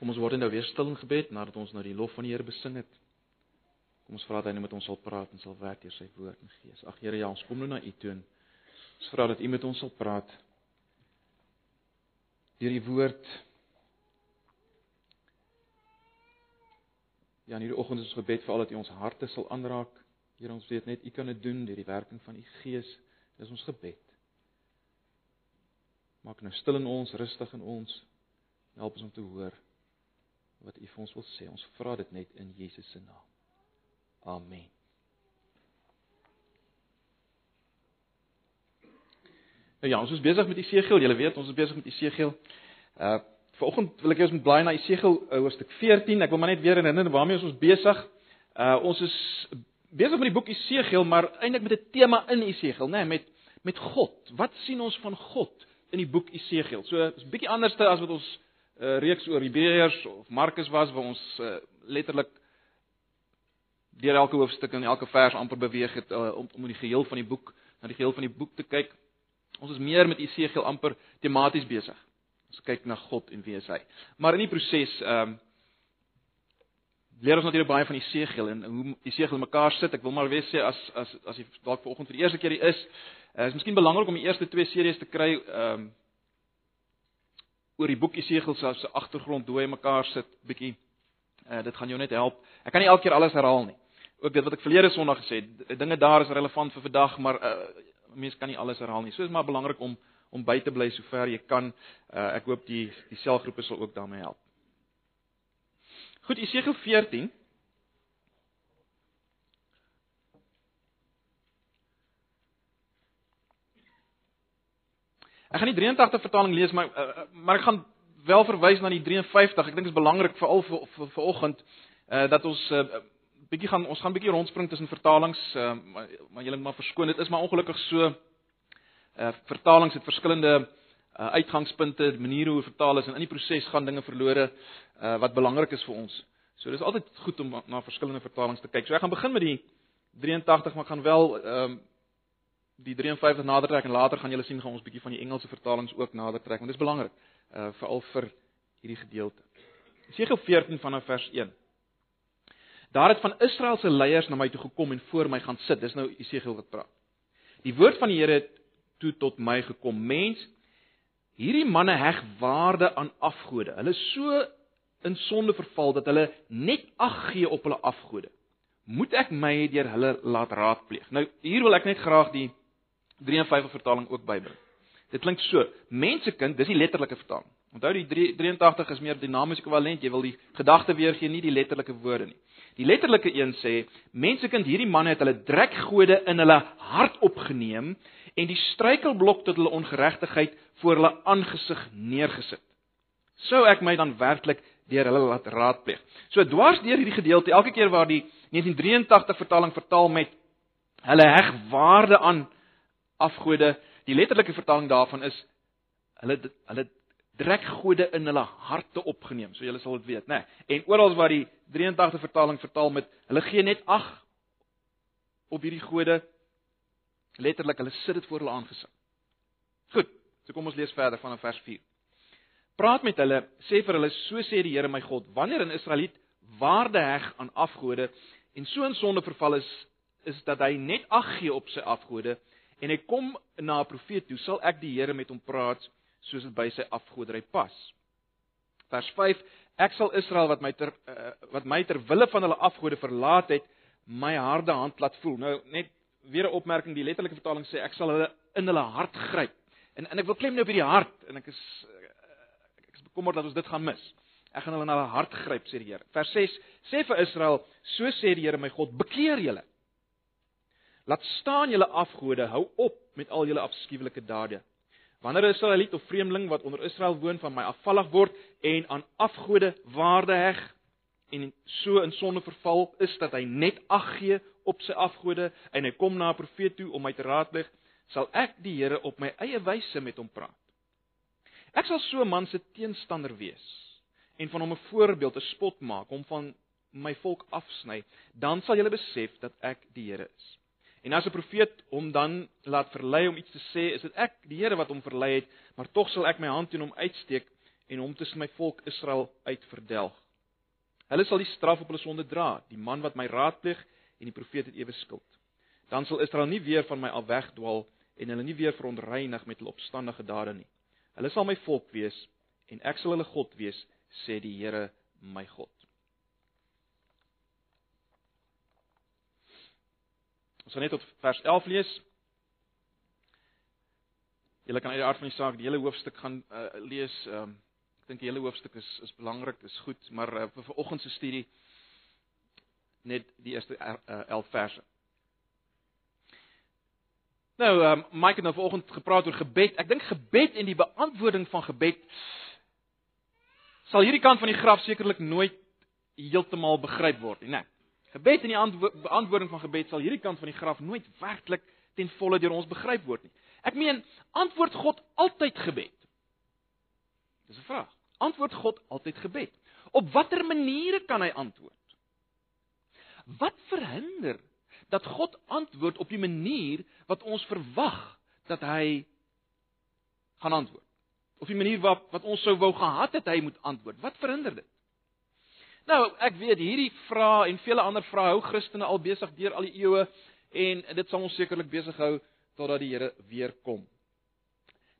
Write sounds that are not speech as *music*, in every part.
Kom ons word nou weer stil in gebed nadat ons nou die lof van die Here besing het. Kom ons vra dat hy nou met ons sal praat en sal werk deur sy woord en gees. Ag Here, ja, ons kom nou na U toe. Ons vra dat U met ons sal praat deur die woord. Ja, in hierdie oggend is ons gebed vir al dat U ons harte sal aanraak. Here, ons weet net U kan dit doen deur die werking van U Gees. Dis ons gebed. Maak nou stil in ons, rustig in ons. Help ons om te hoor wat U vir ons wil sê. Ons vra dit net in Jesus se naam. Amen. Nou ja, ons is besig met Esegiel. Julle weet, ons is besig met Esegiel. Uh vanoggend wil ek eers met blaai na Esegiel uh, hoofstuk 14. Ek wil maar net weer herinner waarmee ons besig. Uh ons is besig met die boek Esegiel, maar eintlik met 'n tema in Esegiel, né, nee, met met God. Wat sien ons van God in die boek Esegiel? So, is 'n bietjie anders as wat ons uh, reeks oor Hebreërs of Markus was waar ons uh, letterlik deur elke hoofstuk en elke vers amper beweeg het uh, om om die geheel van die boek na die geheel van die boek te kyk. Ons is meer met Esegiel amper tematies besig. Ons kyk na God en wie hy is. Maar in die proses ehm um, leer ons natuurlik baie van Esegiel en hoe Esegiel mekaar sit. Ek wil maar weer sê as as as jy dalk vanoggend vir die eerste keer hier is, uh, is miskien belangrik om die eerste twee series te kry ehm um, oor die boek Esegiel se se agtergrond hy mekaar sit bietjie. Uh, dit gaan jou net help. Ek kan nie elke keer alles herhaal nie. Ook dit wat ek verlede Sondag gesê het, dinge daar is relevant vir vandag, maar uh, mense kan nie alles herhaal nie. So is maar belangrik om om by te bly sover jy kan. Uh, ek hoop die die selgroepe sal ook daarmee help. Goed, Esegiel 14 Ek gaan die 83 vertaling lees, maar uh, maar ek gaan wel verwys na die 53. Ek dink dit is belangrik veral vir vir vanoggend uh, dat ons uh, bietjie gaan ons gaan bietjie rondspring tussen vertalings, uh, maar, maar julle moet maar verskoon, dit is maar ongelukkig so uh vertalings het verskillende uh, uitgangspunte, maniere hoe vertaal is en in die proses gaan dinge verlore uh wat belangrik is vir ons. So dis altyd goed om na verskillende vertalings te kyk. So ek gaan begin met die 83, maar ek gaan wel ehm um, die 53 nader trek en later gaan julle sien gaan ons bietjie van die Engelse vertalings ook nader trek want dit is belangrik uh veral vir hierdie gedeelte. Jesaja 14 vanaf vers 1. Daar het van Israel se leiers na my toe gekom en voor my gaan sit. Dis nou Jesaja wat praat. Die woord van die Here het toe tot my gekom. Mens, hierdie manne heg waarde aan afgode. Hulle is so in sonde verval dat hulle net ag gee op hulle afgode. Moet ek my deur hulle laat raadpleeg? Nou hier wil ek net graag die 53 vertaling ook bybring. Dit klink so: Mensekind, dis die letterlike vertaling. Onthou die 83 is meer dinamies ekwivalent, jy wil die gedagte weergee, nie die letterlike woorde nie. Die letterlike een sê: Mensekind, hierdie manne het hulle drekgode in hulle hart opgeneem en die struikelblok tot hulle ongeregtigheid voor hulle aangesig neergesit. Sou ek my dan werklik deur hulle laat raadpleeg. So dwars deur hierdie gedeelte, elke keer waar die 1983 vertaling vertaal met hulle heg waarde aan afgode. Die letterlike vertaling daarvan is hulle hulle drek gode in hulle harte opgeneem. So julle sal dit weet, né? Nee. En oral waar die 83 vertaling vertaal met hulle gee net ag op hierdie gode letterlik hulle sit dit voor hulle aangesig. Goed. So kom ons lees verder vanaf vers 4. Praat met hulle, sê vir hulle, so sê die Here my God, wanneer 'n Israeliet waarde heg aan afgode en so in sonde verval is, is dat hy net ag gee op sy afgode en hy kom na 'n profeet toe, sal ek die Here met hom praat soos dit by sy afgodery pas. Vers 5: Ek sal Israel wat my ter uh, wat my ter wille van hulle afgode verlaat het, my harde hand laat voel. Nou net weer 'n opmerking, die letterlike vertaling sê ek sal hulle in hulle hart gryp. En en ek wil klem nou by die hart en ek is ek is bekommerd dat ons dit gaan mis. Ek gaan hulle in hulle hart gryp sê die Here. Vers 6: Sê vir Israel, so sê die Here my God, bekeer julle. Laat staan julle afgode, hou op met al julle afskuwelike dade. Wanneer 'n Israeliet of vreemdeling wat onder Israel woon van my afvallig word en aan afgode waarde heg en so in sonde verval, is dat hy net ag gee op sy afgode en hy kom na 'n profeet toe om my te raadpleeg, sal ek die Here op my eie wyse met hom praat. Ek sal so 'n man se teenstander wees en van hom 'n voorbeeld te spot maak, hom van my volk afsny, dan sal julle besef dat ek die Here is. En as 'n profeet hom dan laat verlei om iets te sê, is dit ek, die Here wat hom verlei het, maar tog sal ek my hand teen hom uitsteek en hom tussen my volk Israel uitverdelg. Hulle sal die straf op hulle sonde dra, die man wat my raadpleeg en die profeet het ewe skuld. Dan sal Israel nie weer van my af wegdwaal en hulle nie weer verontreinig met hulle opstandige dade nie. Hulle sal my volk wees en ek sal hulle God wees, sê die Here my God. Ons gaan net tot vers 11 lees. Julle kan uit die aard van die saak die hele hoofstuk gaan uh, lees. Um, ek dink die hele hoofstuk is is belangrik, is goed, maar uh, vir vanoggend se studie net die eerste uh, 11 verse. Nou, um, Mike het nou vanoggend gepraat oor gebed. Ek dink gebed en die beantwoording van gebed sal hierdie kant van die graf sekerlik nooit heeltemal begryp word nie, né? Gebed en die beantwoording van gebed sal hierdie kant van die graf nooit werklik ten volle deur ons begryp word nie. Ek meen, antwoord God altyd gebed? Dis 'n vraag. Antwoord God altyd gebed? Op watter maniere kan hy antwoord? Wat verhinder dat God antwoord op die manier wat ons verwag dat hy gaan antwoord? Of die manier wat wat ons sou wou gehad het hy moet antwoord? Wat verhinder dit? Nou, ek weet hierdie vrae en vele ander vrae hou Christene al besig deur al die eeue en dit sal ons sekerlik besig hou totdat die Here weer kom.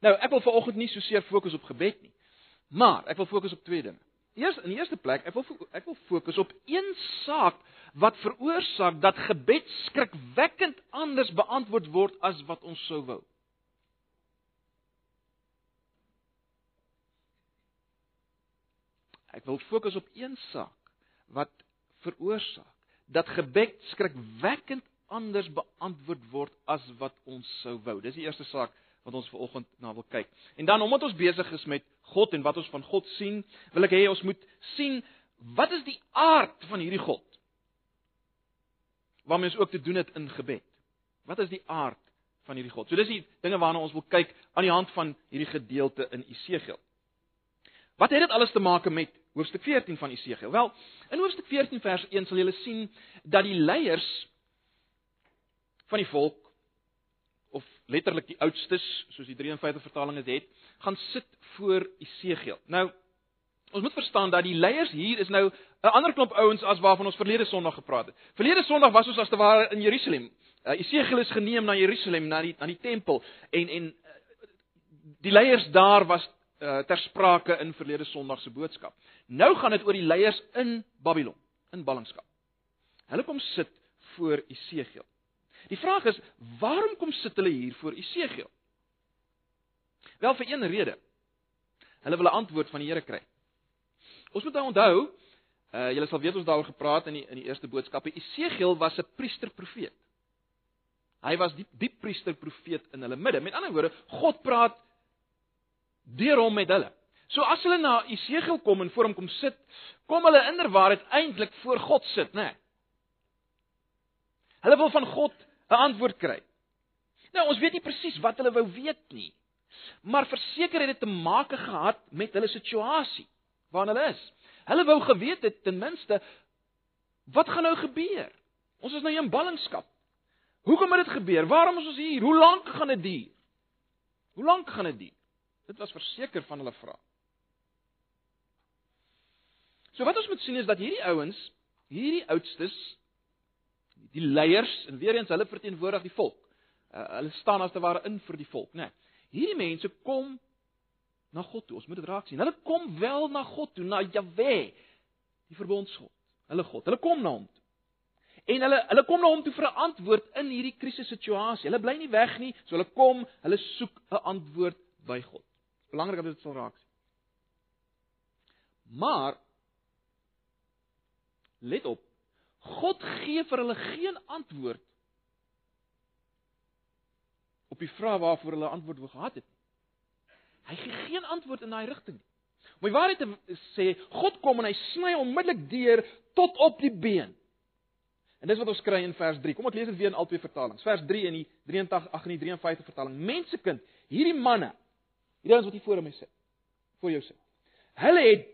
Nou, ek wil vanoggend nie so seer fokus op gebed nie, maar ek wil fokus op twee dinge. Eers in die eerste plek, ek wil ek wil fokus op een saak wat veroorsaak dat gebed skrikwekkend anders beantwoord word as wat ons sou wou. Ek wil fokus op een saak wat veroorsaak dat gebed skrikwekkend anders beantwoord word as wat ons sou wou. Dis die eerste saak wat ons vanoggend na wil kyk. En dan omdat ons besig is met God en wat ons van God sien, wil ek hê ons moet sien wat is die aard van hierdie God? Waarmee ons ook te doen het in gebed. Wat is die aard van hierdie God? So dis die dinge waarna ons wil kyk aan die hand van hierdie gedeelte in Esegiel. Wat het dit alles te maak met hoofstuk 14 van Esegiel? Wel, in hoofstuk 14 vers 1 sal jy sien dat die leiers van die volk of letterlik die oudstes soos die 53 vertaling dit het, gaan sit voor Esegiel. Nou ons moet verstaan dat die leiers hier is nou 'n ander klomp ouens as waarvan ons verlede Sondag gepraat het. Verlede Sondag was ons as te ware in Jerusalem. Uh, Esegiel is geneem na Jerusalem, na die na die tempel en en uh, die leiers daar was uh, ter sprake in verlede Sondag se boodskap. Nou gaan dit oor die leiers in Babylon, in ballingskap. Hulle kom sit voor Esegiel. Die vraag is, waarom kom sit hulle hier voor Esegiel? Wel vir een rede. Hulle wil 'n antwoord van die Here kry. Ons moet nou onthou, uh julle sal weet ons daaroor gepraat in die in die eerste boodskappe. Esegiel was 'n priester profeet. Hy was die die priester profeet in hulle midde. Met ander woorde, God praat deur hom met hulle. So as hulle na Esegiel kom en voor hom kom sit, kom hulle inderwaarheid eintlik voor God sit, né? Nee. Hulle wil van God 'n antwoord kry. Nou, ons weet nie presies wat hulle wou weet nie. Maar verseker het dit te maak gehad met hulle situasie waarin hulle is. Hulle wou geweet het ten minste wat gaan nou gebeur? Ons is nou in ballingskap. Hoekom het dit gebeur? Waarom is ons hier? Hoe lank gaan dit duur? Hoe lank gaan dit duur? Dit was verseker van hulle vrae. So wat ons moet sien is dat hierdie ouens, hierdie oudstes, die leiers en weer eens hulle verteenwoordig die volk. Uh, hulle staan as te ware in vir die volk, né? Nee, hierdie mense kom na God toe. Ons moet dit raak sien. Hulle kom wel na God toe, na Jahwe, die verbondsgod. Hulle God. Hulle kom na hom toe. En hulle hulle kom na hom toe vir 'n antwoord in hierdie krisissituasie. Hulle bly nie weg nie, so hulle kom, hulle soek 'n antwoord by God. Belangrik dat dit sal raak sien. Maar let op, God gee vir hulle geen antwoord op die vraag waarvoor hulle antwoord wou gehad het. Hy gee geen antwoord in daai rigting nie. Om die waarheid te sê, God kom en hy sny onmiddellik deur tot op die been. En dis wat ons kry in vers 3. Kom ek lees dit weer in al twee vertalings. Vers 3 in die 83 ag in die 53 vertaling. Mensekind, hierdie manne, hierdie ouens wat hier voor my sit, voor jou sit. Hulle het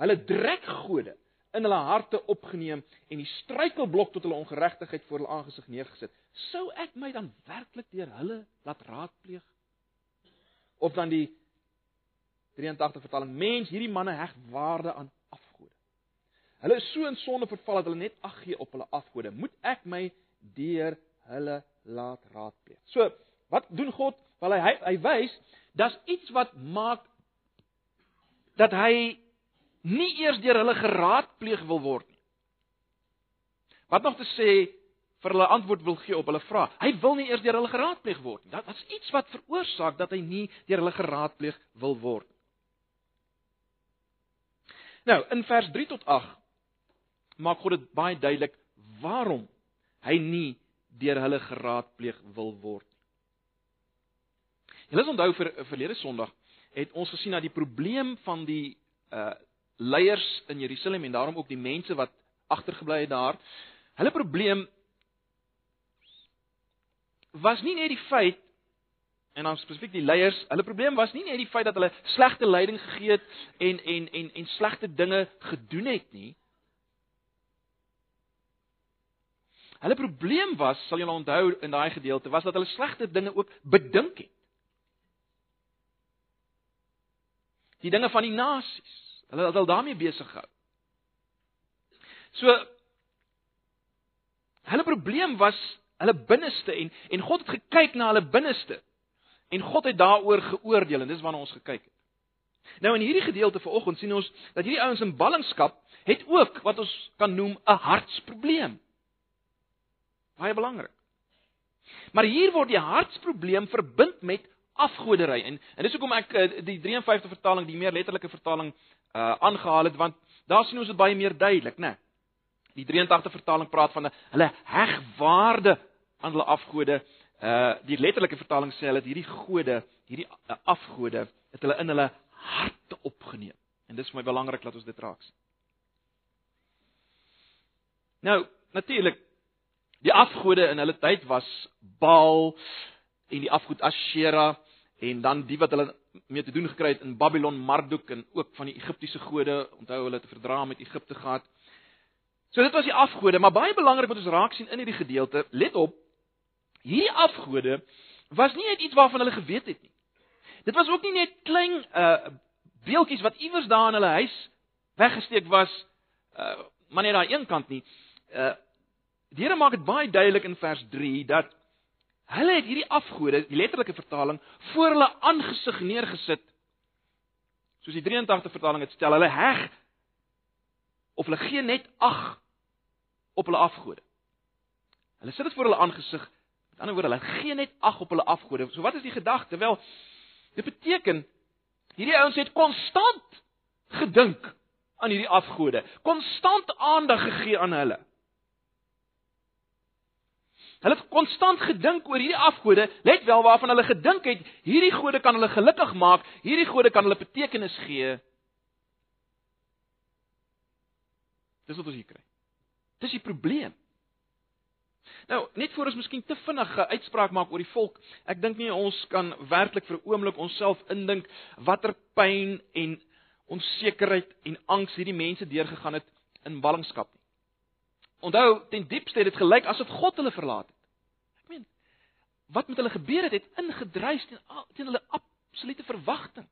hulle drekgode in hulle harte opgeneem en die struikelblok tot hulle ongeregtigheid voor hulle aangesig neergesit. Sou ek my dan werklik deur hulle laat raadpleeg? Of dan die 83 vertaling: Mens, hierdie manne heg waarde aan afgode. Hulle is so in sonde verval dat hulle net ag gee op hulle afgode. Moet ek my deur hulle laat raadpleeg? So, wat doen God? Wel hy hy wys dat's iets wat maak dat hy nie eers deur hulle geraadpleeg wil word nie. Wat nog te sê vir hulle antwoord wil gee op hulle vrae. Hy wil nie eers deur hulle geraadpleeg word nie. Dit is iets wat veroorsaak dat hy nie deur hulle geraadpleeg wil word. Nou, in vers 3 tot 8 maak God dit baie duidelik waarom hy nie deur hulle geraadpleeg wil word nie. Julle onthou vir verlede Sondag het ons gesien dat die probleem van die uh leiers in Jerusalem en daarom ook die mense wat agtergebly het daar, hulle probleem was nie net die feit en dan spesifiek die leiers, hulle probleem was nie net die feit dat hulle slegte leiding gegee het en en en en slegte dinge gedoen het nie. Hulle probleem was, sal julle onthou in daai gedeelte, was dat hulle slegte dinge ook bedink het. Die dinge van die nasies. Hulle het al daarmee besig gehou. So hulle probleem was hulle binneste en en God het gekyk na hulle binneste en God het daaroor geoordeel en dis waarna ons gekyk het. Nou in hierdie gedeelte vanoggend sien ons dat hierdie ouens in ballingskap het ook wat ons kan noem 'n hartsprobleem. Baie belangrik. Maar hier word die hartsprobleem verbind met afgodery en en dis hoekom ek eh, die 53 vertaling, die meer letterlike vertaling uh aangehaal het want daar sien ons dit baie meer duidelik, né? Nee. Die 83 vertaling praat van hulle heg waarde aan hulle afgode. Uh die letterlike vertaling sê hulle het hierdie gode, hierdie uh, afgode, het hulle in hulle harte opgeneem. En dis vir my belangrik dat ons dit raak sien. Nou, natuurlik die afgode in hulle tyd was Baal en die afgod Ashera en dan die wat hulle mee te doen gekry het in Babylon, Marduk en ook van die Egiptiese gode, onthou hulle het 'n verdra met Egipte gehad. So dit was die afgode, maar baie belangrik wat ons raak sien in hierdie gedeelte, let op, hierdie afgode was nie net iets waarvan hulle geweet het nie. Dit was ook nie net klein uh beeldjies wat iewers daar in hulle huis weggesteek was, uh maar net daai een kant nie. Uh die Here maak dit baie duidelik in vers 3 dat Hulle het hierdie afgode, die letterlike vertaling, voor hulle aangesig neergesit. Soos die 83 vertaling dit stel, hulle heg of hulle gee net ag op hulle afgode. Hulle sit dit voor hulle aangesig. Met ander woorde, hulle gee net ag op hulle afgode. So wat is die gedagte? Wel, dit beteken hierdie ouens het konstant gedink aan hierdie afgode, konstant aandag gegee aan hulle. Hulle het konstant gedink oor hierdie afgode, let wel waarvan hulle gedink het, hierdie gode kan hulle gelukkig maak, hierdie gode kan hulle betekenis gee. Dis wat ons hier kry. Dis die probleem. Nou, net voor ons miskien te vinnige uitspraak maak oor die volk, ek dink nie ons kan werklik vir 'n oomblik onsself indink watter pyn en onsekerheid en angs hierdie mense deurgegaan het in ballingskap. Onthou, ten diepste het dit gelyk asof God hulle verlaat het wat met hulle gebeur het, het ingedryf teen teen hulle absolute verwagting.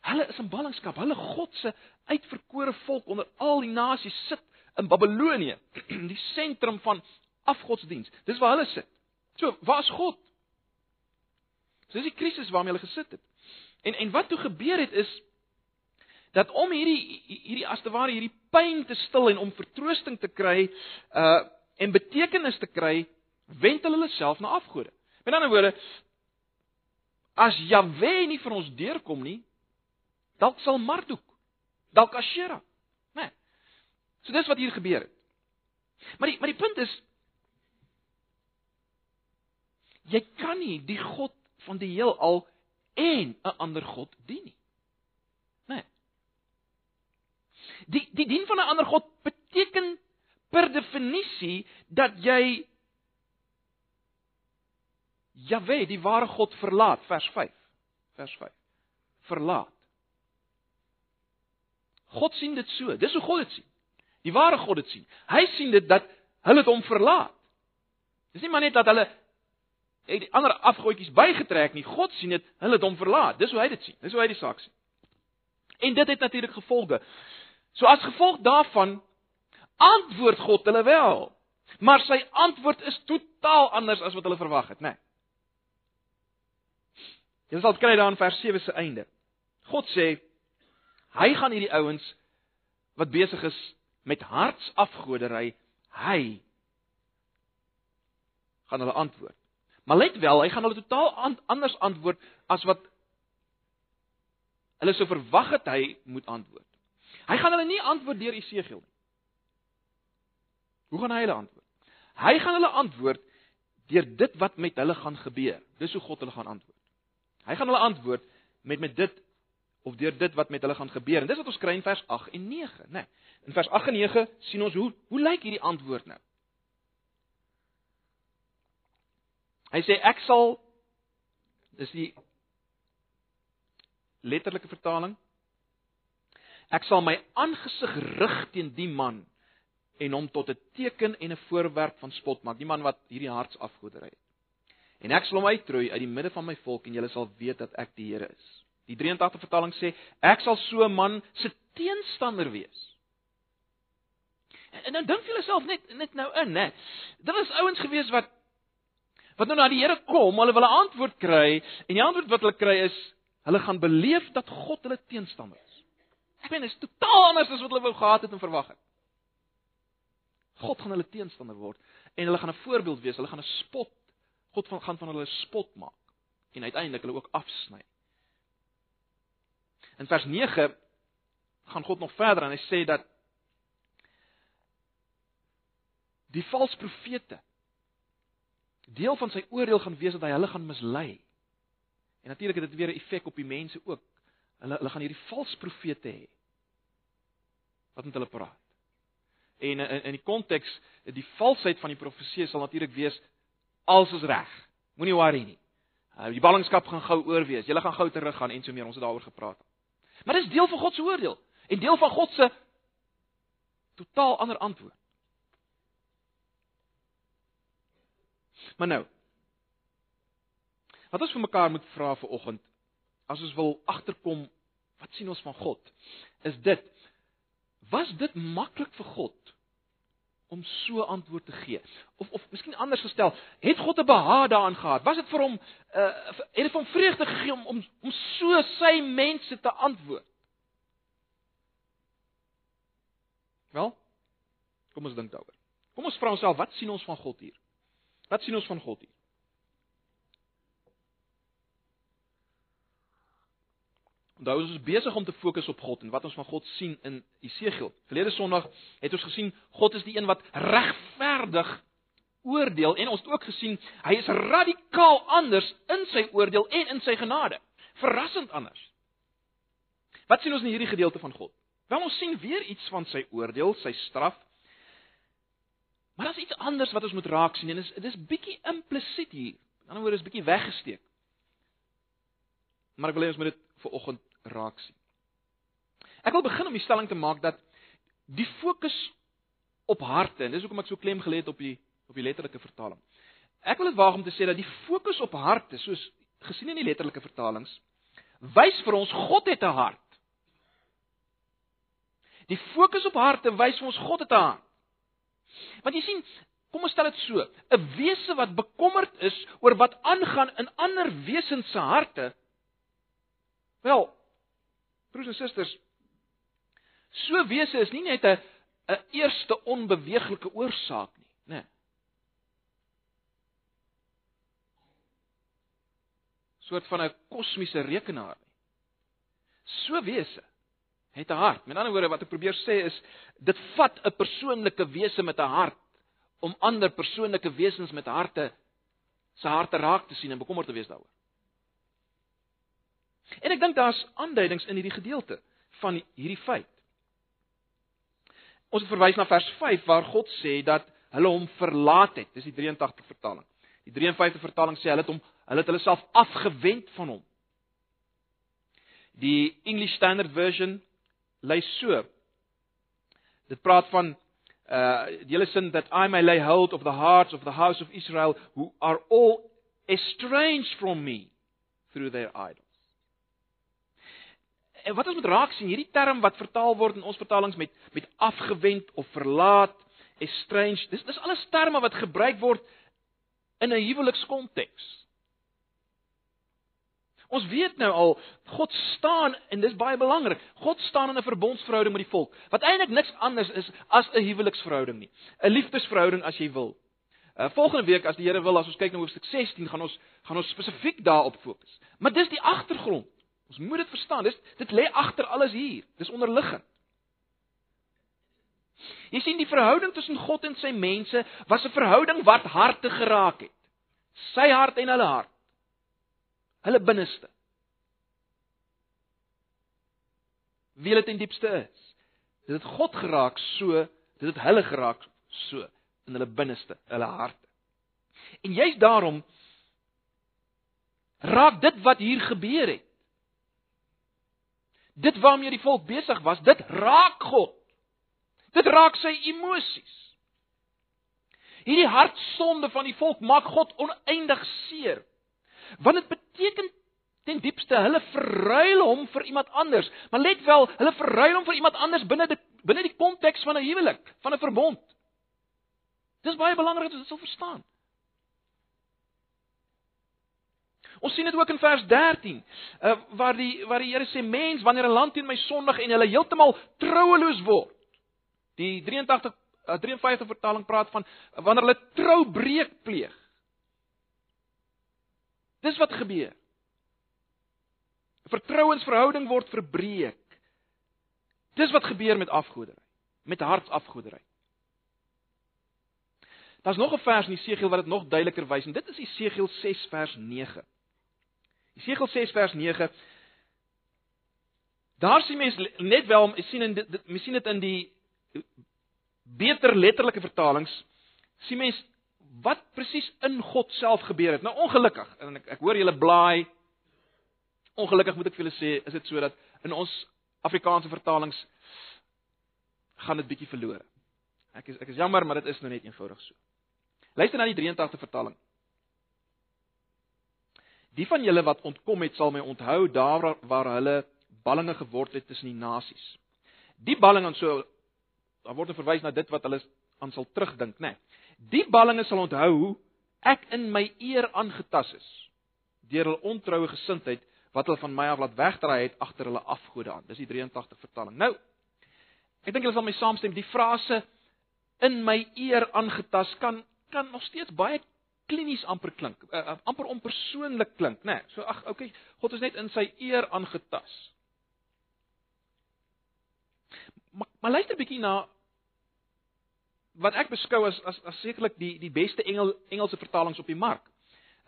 Hulle is in ballingskap. Hulle God se uitverkore volk onder al die nasies sit in Babelonie, *clears throat* die sentrum van afgodsdiens. Dis waar hulle sit. So, waar is God? So dis die krisis waarmee hulle gesit het. En en wat toe gebeur het is dat om hierdie hierdie as te ware hierdie pyn te stil en om vertroosting te kry, uh en betekenis te kry, wend hulle self na afgode. Met ander woorde, as Jahwe nie vir ons deurkom nie, dalk sal Marduk, dalk Ashera, né? Nee. So dis wat hier gebeur het. Maar die maar die punt is jy kan nie die God van die heelal en 'n ander god dien nie. Né? Nee. Die die dien van 'n ander god beteken per definisie dat jy Jahwe, die ware God verlaat, vers 5. Vers 5. Verlaat. God sien dit so. Dis hoe God dit sien. Die ware God dit sien. Hy sien dit dat hulle hom verlaat. Dis nie maar net dat hulle het die ander afgoetjies bygetrek nie. God sien dit, hulle het hom verlaat. Dis hoe hy dit sien. Dis hoe hy die saak sien. En dit het natuurlik gevolge. So as gevolg daarvan antwoord God hulle wel. Maar sy antwoord is totaal anders as wat hulle verwag het, né? Nee. Jy sal kry daar in vers 7 se einde. God sê hy gaan hierdie ouens wat besig is met hartsafgodery, hy gaan hulle antwoord. Maar let wel, hy gaan hulle totaal anders antwoord as wat hulle sou verwag het hy moet antwoord. Hy gaan hulle nie antwoord deur Esegiel nie. Hoe gaan hy hulle antwoord? Hy gaan hulle antwoord deur dit wat met hulle gaan gebeur. Dis hoe God hulle gaan antwoord. Hy gaan hulle antwoord met met dit of deur dit wat met hulle gaan gebeur. En dis wat ons kry in vers 8 en 9, né? Nee, in vers 8 en 9 sien ons hoe hoe lyk hierdie antwoord nou? Hy sê ek sal dis die letterlike vertaling. Ek sal my aangesig rig teen die man en hom tot 'n teken en 'n voorwerp van spot maak, die man wat hierdie hartsafgoderry het. En ek sal hom uitroei uit die midde van my volk en julle sal weet dat ek die Here is. Die 83 vertaling sê ek sal so 'n man se teenstander wees. En, en nou dink jy jouself net net nou in, né? Dit was ouens gewees wat wat nou na die Here kom, hulle wil 'n antwoord kry en die antwoord wat hulle kry is hulle gaan beleef dat God hulle teenstander is. Ek meen dit is totaal anders as wat hulle wou gehad het en verwag het. God gaan hulle teenstander word en hulle gaan 'n voorbeeld wees, hulle gaan 'n spot God van gaan van hulle spot maak en uiteindelik hulle ook afsny. In vers 9 gaan God nog verder en hy sê dat die valse profete deel van sy oordeel gaan wees dat hy hulle gaan mislei. En natuurlik het dit weer 'n effek op die mense ook. Hulle hulle gaan hierdie valse profete hê wat met hulle praat. En in in die konteks, die valsheid van die profesie sal natuurlik wees alles is reg. Moenie worry nie. Uh, die ballingskap gaan gou oor wees. Julle gaan gou terug gaan en so meer. Ons het daaroor gepraat. Maar dis deel van God se oordeel en deel van God se totaal ander antwoord. Maar nou. Wat ons vir mekaar moet vra vir oggend, as ons wil agterkom wat sien ons van God, is dit was dit maklik vir God om so antwoord te gee? Of of miskien anders gestel, het God 'n behaag daaraan gehad? Was dit vir hom uh het dit hom vreugde gegee om om om so sy mense te antwoord? Wel? Kom ons dink daaroor. Kom ons vra onsself, wat sien ons van God hier? Wat sien ons van God hier? Onthou ons is besig om te fokus op God en wat ons van God sien in Esegiel. Verlede Sondag het ons gesien God is die een wat regverdig oordeel en ons het ook gesien hy is radikaal anders in sy oordeel en in sy genade. Verrassend anders. Wat sien ons in hierdie gedeelte van God? Wel ons sien weer iets van sy oordeel, sy straf. Maar daar's iets anders wat ons moet raak sien en dis dis bietjie implisiet hier. In 'n ander woord is bietjie weggesteek. Maar ek wil hê ons moet dit vir oggend raak sien. Ek wil begin om die stelling te maak dat die fokus op harte en dis hoekom ek so klem gelê het op die op die letterlike vertaling. Ek wil dit waag om te sê dat die fokus op harte, soos gesien in die letterlike vertalings, wys vir ons God het 'n hart. Die fokus op harte wys vir ons God het 'n hart. Want jy sien, kom ons stel dit so, 'n wese wat bekommerd is oor wat aangaan in ander wesens se harte. Wel, Broers en susters, so wese is nie net 'n 'n eerste onbeweeglike oorsaak nie, né? Nee. soort van 'n kosmiese rekenaar nie. So wese het 'n hart. Met ander woorde wat ek probeer sê is dit vat 'n persoonlike wese met 'n hart om ander persoonlike wesens met harte se harte raak te sien en bekommerd te wees daaroor. En ek dink daar's aanduidings in hierdie gedeelte van hierdie feit. Ons verwys na vers 5 waar God sê dat hulle hom verlaat het. Dis die 83 vertaling. Die 53 vertaling sê hulle het hom hulle het hulle self afgewend van hom. Die English Standard Version lees so. Dit praat van uh die hele sin that I may lay hold of the hearts of the house of Israel who are all estranged from me through their idols. En wat ons moet raak sien, hierdie term wat vertaal word in ons vertalings met met afgewend of verlaat, estranged, dis dis alles terme wat gebruik word in 'n huwelikskonteks. Ons weet nou al God staan en dis baie belangrik. God staan in 'n verbondsverhouding met die volk wat eintlik niks anders is as 'n huweliksverhouding nie. 'n Liefdesverhouding as jy wil. Uh, volgende week as die Here wil, as ons kyk na hoofstuk 16, gaan ons gaan ons spesifiek daarop fokus. Maar dis die agtergrond. Ons moet dit verstaan. Dis dit lê agter alles hier. Dis onderliggend. Jy sien die verhouding tussen God en sy mense was 'n verhouding wat harte geraak het. Sy hart en hulle hart. Hulle binneste. Wie dit in diepste is. Dit het God geraak so, dit het hulle geraak so in hulle binneste, hulle harte. En juist daarom raak dit wat hier gebeur het. Dit waarmee die volk besig was, dit raak God. Dit raak sy emosies. Hierdie hartsonde van die volk maak God oneindig seer. Want dit beteken ten diepste hulle verruil hom vir iemand anders. Maar let wel, hulle verruil hom vir iemand anders binne die binne die konteks van 'n huwelik, van 'n verbond. Dis baie belangrik dat jy dit sal verstaan. Ons sien dit ook in vers 13, uh, waar die waar die Here sê mens wanneer 'n land teen my sondig en hulle heeltemal troueloos word. Die 83 uh, 53 vertaling praat van wanneer hulle troubreek pleeg. Dis wat gebeur. Vertrouensverhouding word verbreek. Dis wat gebeur met afgoderry, met hartsafgoderry. Daar's nog 'n vers in Jesegiel wat dit nog duideliker wys en dit is Jesegiel 6 vers 9. Jesegiel 6 vers 9. Daar sien mens net wel, sien in dit mens sien dit in die beter letterlike vertalings sien mens wat presies in God self gebeur het. Nou ongelukkig en ek ek hoor julle blaai ongelukkig moet ek vir julle sê is dit so dat in ons Afrikaanse vertalings gaan dit bietjie verlore. Ek is ek is jammer maar dit is nou net eenvoudig so. Luister na die 83 vertaling. Die van julle wat ontkom het, sal my onthou daar waar hulle ballinge geword het tussen die nasies. Die ballinge en so daar word verwys na dit wat hulle aan sal terugdink, né? Nee. Die ballinge sal onthou hoe ek in my eer aangetas is deur hul ontroue gesindheid wat hulle van my af laat wegdraai het agter hulle afgode aan. Dis die 83 vertaling. Nou, ek dink julle sal my saamstem, die frase in my eer aangetas kan kan nog steeds baie klinies amper klink, uh, amper onpersoonlik klink, né? Nee, so ag, okay, God is net in sy eer aangetas. Maar, maar luister 'n bietjie na wat ek beskou as as, as sekerlik die die beste Engel Engelse vertalings op die mark.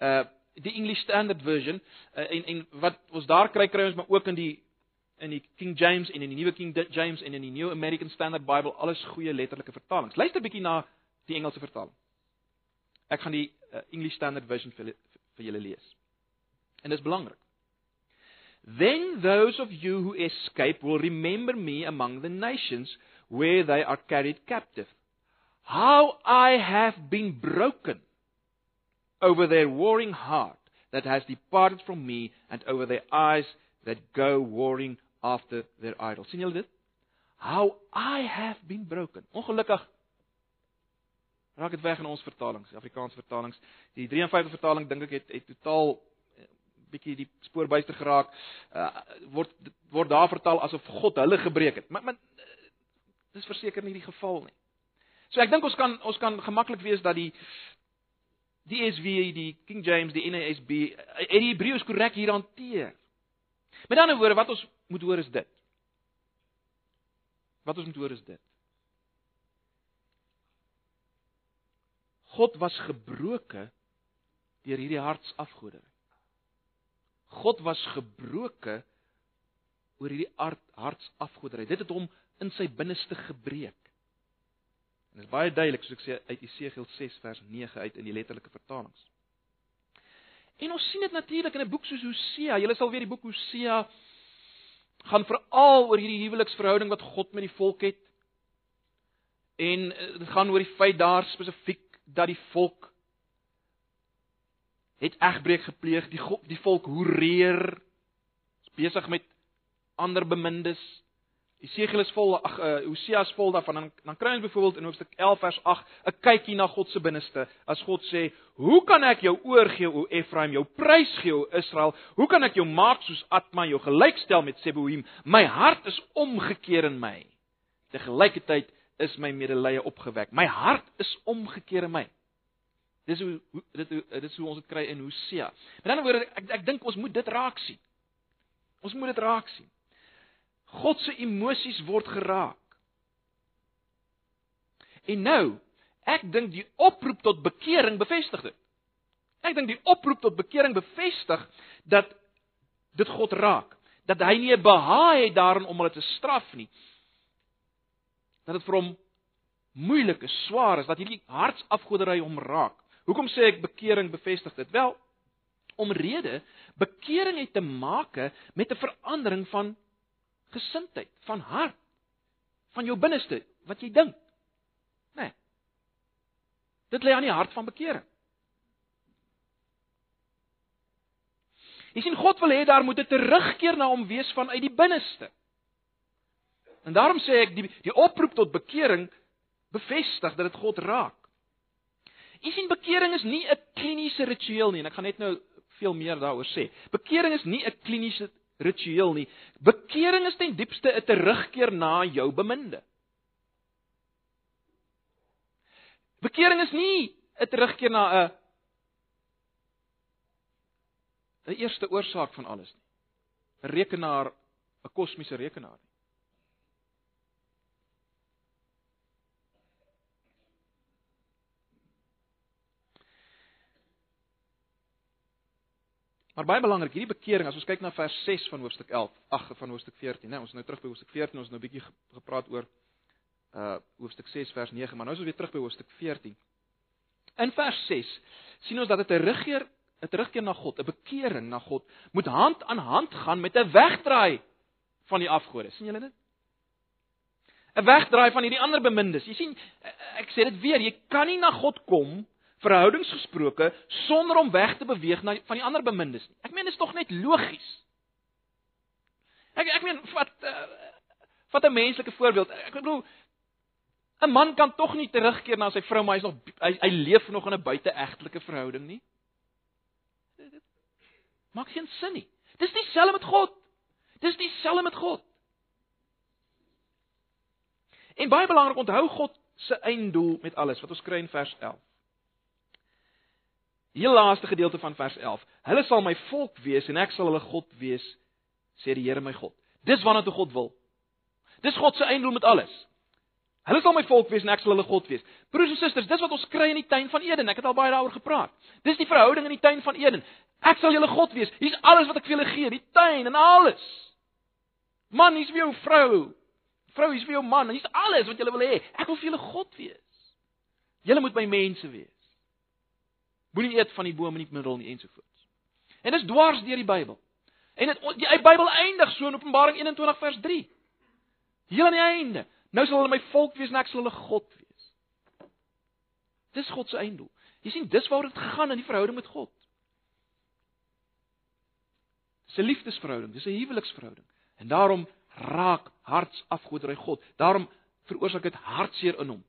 Uh die English Standard Version uh, en en wat ons daar kry kry ons maar ook in die in die King James en in die nuwe King James en in die New American Standard Bible alles goeie letterlike vertalings. Luister 'n bietjie na die Engelse vertaling. Ek gaan die uh, English Standard Version vir, vir julle lees. En dit is belangrik. Then those of you who escape will remember me among the nations where they are carried captive. How I have been broken over their warring heart that has departed from me and over their eyes that go warring after their idols. sien julle dit? How I have been broken. Ongelukkig raak dit weg in ons vertalings, Afrikaanse vertalings. Die 53 vertaling dink ek het het totaal eh, bietjie die spoor buister geraak. Uh, word word daar vertaal asof God hulle gebreek het. Maar maar eh, dis verseker nie die geval nie. So ek dink ons kan ons kan gemaklik wees dat die die ESV, die King James, die NASB, het die Hebreëus korrek hier hanteer. Met ander woorde, wat ons moet hoor is dit. Wat ons moet hoor is dit. God was gebroke deur hierdie hartsafgoderry. God was gebroke oor hierdie hart hartsafgoderry. Dit het hom in sy binneste gebreek. En dit is baie duidelik soos ek sê uit Jesegiel 6 vers 9 uit in die letterlike vertalings. En ons sien dit natuurlik in 'n boek soos Hosea. Julle sal weet die boek Hosea gaan veral oor hierdie huweliksverhouding wat God met die volk het. En eh, dit gaan oor die feit daar spesifiek dat die volk het egbreek gepleeg, die God, die volk hoereer besig met ander bemindes. Esegiel is vol ag uh, Hosea is vol daarvan dan dan kry ons byvoorbeeld in hoofstuk 11 vers 8 'n kykie na God se binneste. As God sê, "Hoe kan ek jou oorgee o Efraim, jou prys gee o Israel? Hoe kan ek jou maak soos Atma, jou gelykstel met Seboim? My hart is omgekeer in my. Te gelykertyd is my medelee opgewek. My hart is omgekeer in my." Dis hoe dit dit hoe ons dit kry in Hosea. Met ander woorde, ek ek dink ons moet dit raak sien. Ons moet dit raak sien. God se emosies word geraak. En nou, ek dink die oproep tot bekering bevestig dit. Ek dink die oproep tot bekering bevestig dat dit God raak, dat hy nie 'n behaag het daarin om hulle te straf nie. Dat dit vir hom moeilik is, swaar is, dat hierdie hartsafgodery hom raak. Hoekom sê ek bekering bevestig dit? Wel, omrede bekering het te maak met 'n verandering van gesindheid, van hart, van jou binneste, wat jy dink. Né? Nee. Dit lê aan die hart van bekering. Jy sien God wil hê daar moet 'n terugkeer na hom wees vanuit die binneste. En daarom sê ek die die oproep tot bekering bevestig dat dit God raak. Jy sien bekering is nie 'n kliniese ritueel nie en ek gaan net nou veel meer daaroor sê. Bekering is nie 'n kliniese ritueel nie. Bekering is ten diepste 'n terugkeer na jou beminde. Bekering is nie 'n terugkeer na 'n 'n eerste oorsaak van alles nie. 'n Rekenaar, 'n kosmiese rekenaar nie. Maar baie belangrik, hierdie bekering, as ons kyk na vers 6 van hoofstuk 11, ag van hoofstuk 14, né? Ons is nou terug by hoofstuk 14, ons het nou 'n bietjie gepraat oor uh hoofstuk 6 vers 9, maar nou is ons weer terug by hoofstuk 14. In vers 6 sien ons dat dit 'n terugkeer, 'n terugkeer na God, 'n bekering na God, moet hand aan hand gaan met 'n wegdraai van die afgode. sien julle dit? 'n Wegdraai van hierdie ander bemindes. Jy sien, ek sê dit weer, jy kan nie na God kom verhoudings gesproke sonder om weg te beweeg na van die ander bemindes nie. Ek meen dit is tog net logies. Ek ek meen wat uh, wat 'n menslike voorbeeld. Ek bedoel 'n man kan tog nie terugkeer na sy vrou maar hy's nog hy, hy leef nog in 'n buiteegtelike verhouding nie. Maak geen sin nie. Dis dieselfde met God. Dis dieselfde met God. En baie belangrik onthou God se einddoel met alles wat ons kry in vers 11. Heel laaste gedeelte van vers 11. Hulle sal my volk wees en ek sal hulle God wees, sê die Here my God. Dis wanneer toe God wil. Dis God se einddoel met alles. Hulle sal my volk wees en ek sal hulle God wees. Broers en susters, dis wat ons kry in die tuin van Eden. Ek het al baie daaroor gepraat. Dis die verhouding in die tuin van Eden. Ek sal julle God wees. Hier's alles wat ek vir julle gee, die tuin en alles. Man, hier's vir jou vrou. Vrou, hier's vir jou man. Hier's alles wat julle wil hê. Ek wil vir julle God wees. Julle moet my mense wees. Moenie eet van die boom in die middel nie ensovoorts. En dis dwars deur die Bybel. En dit die, Bybel eindig so in Openbaring 21 vers 3. Heel aan die einde. Nou sal hulle my volk wees en ek sal hulle God wees. Dis God se einddoel. Jy sien dis waar dit gaan in die verhouding met God. Dis 'n liefdesverhouding, dis 'n huweliksverhouding. En daarom raak hartsafgoderry God. Daarom veroorsaak dit hartseer in hom.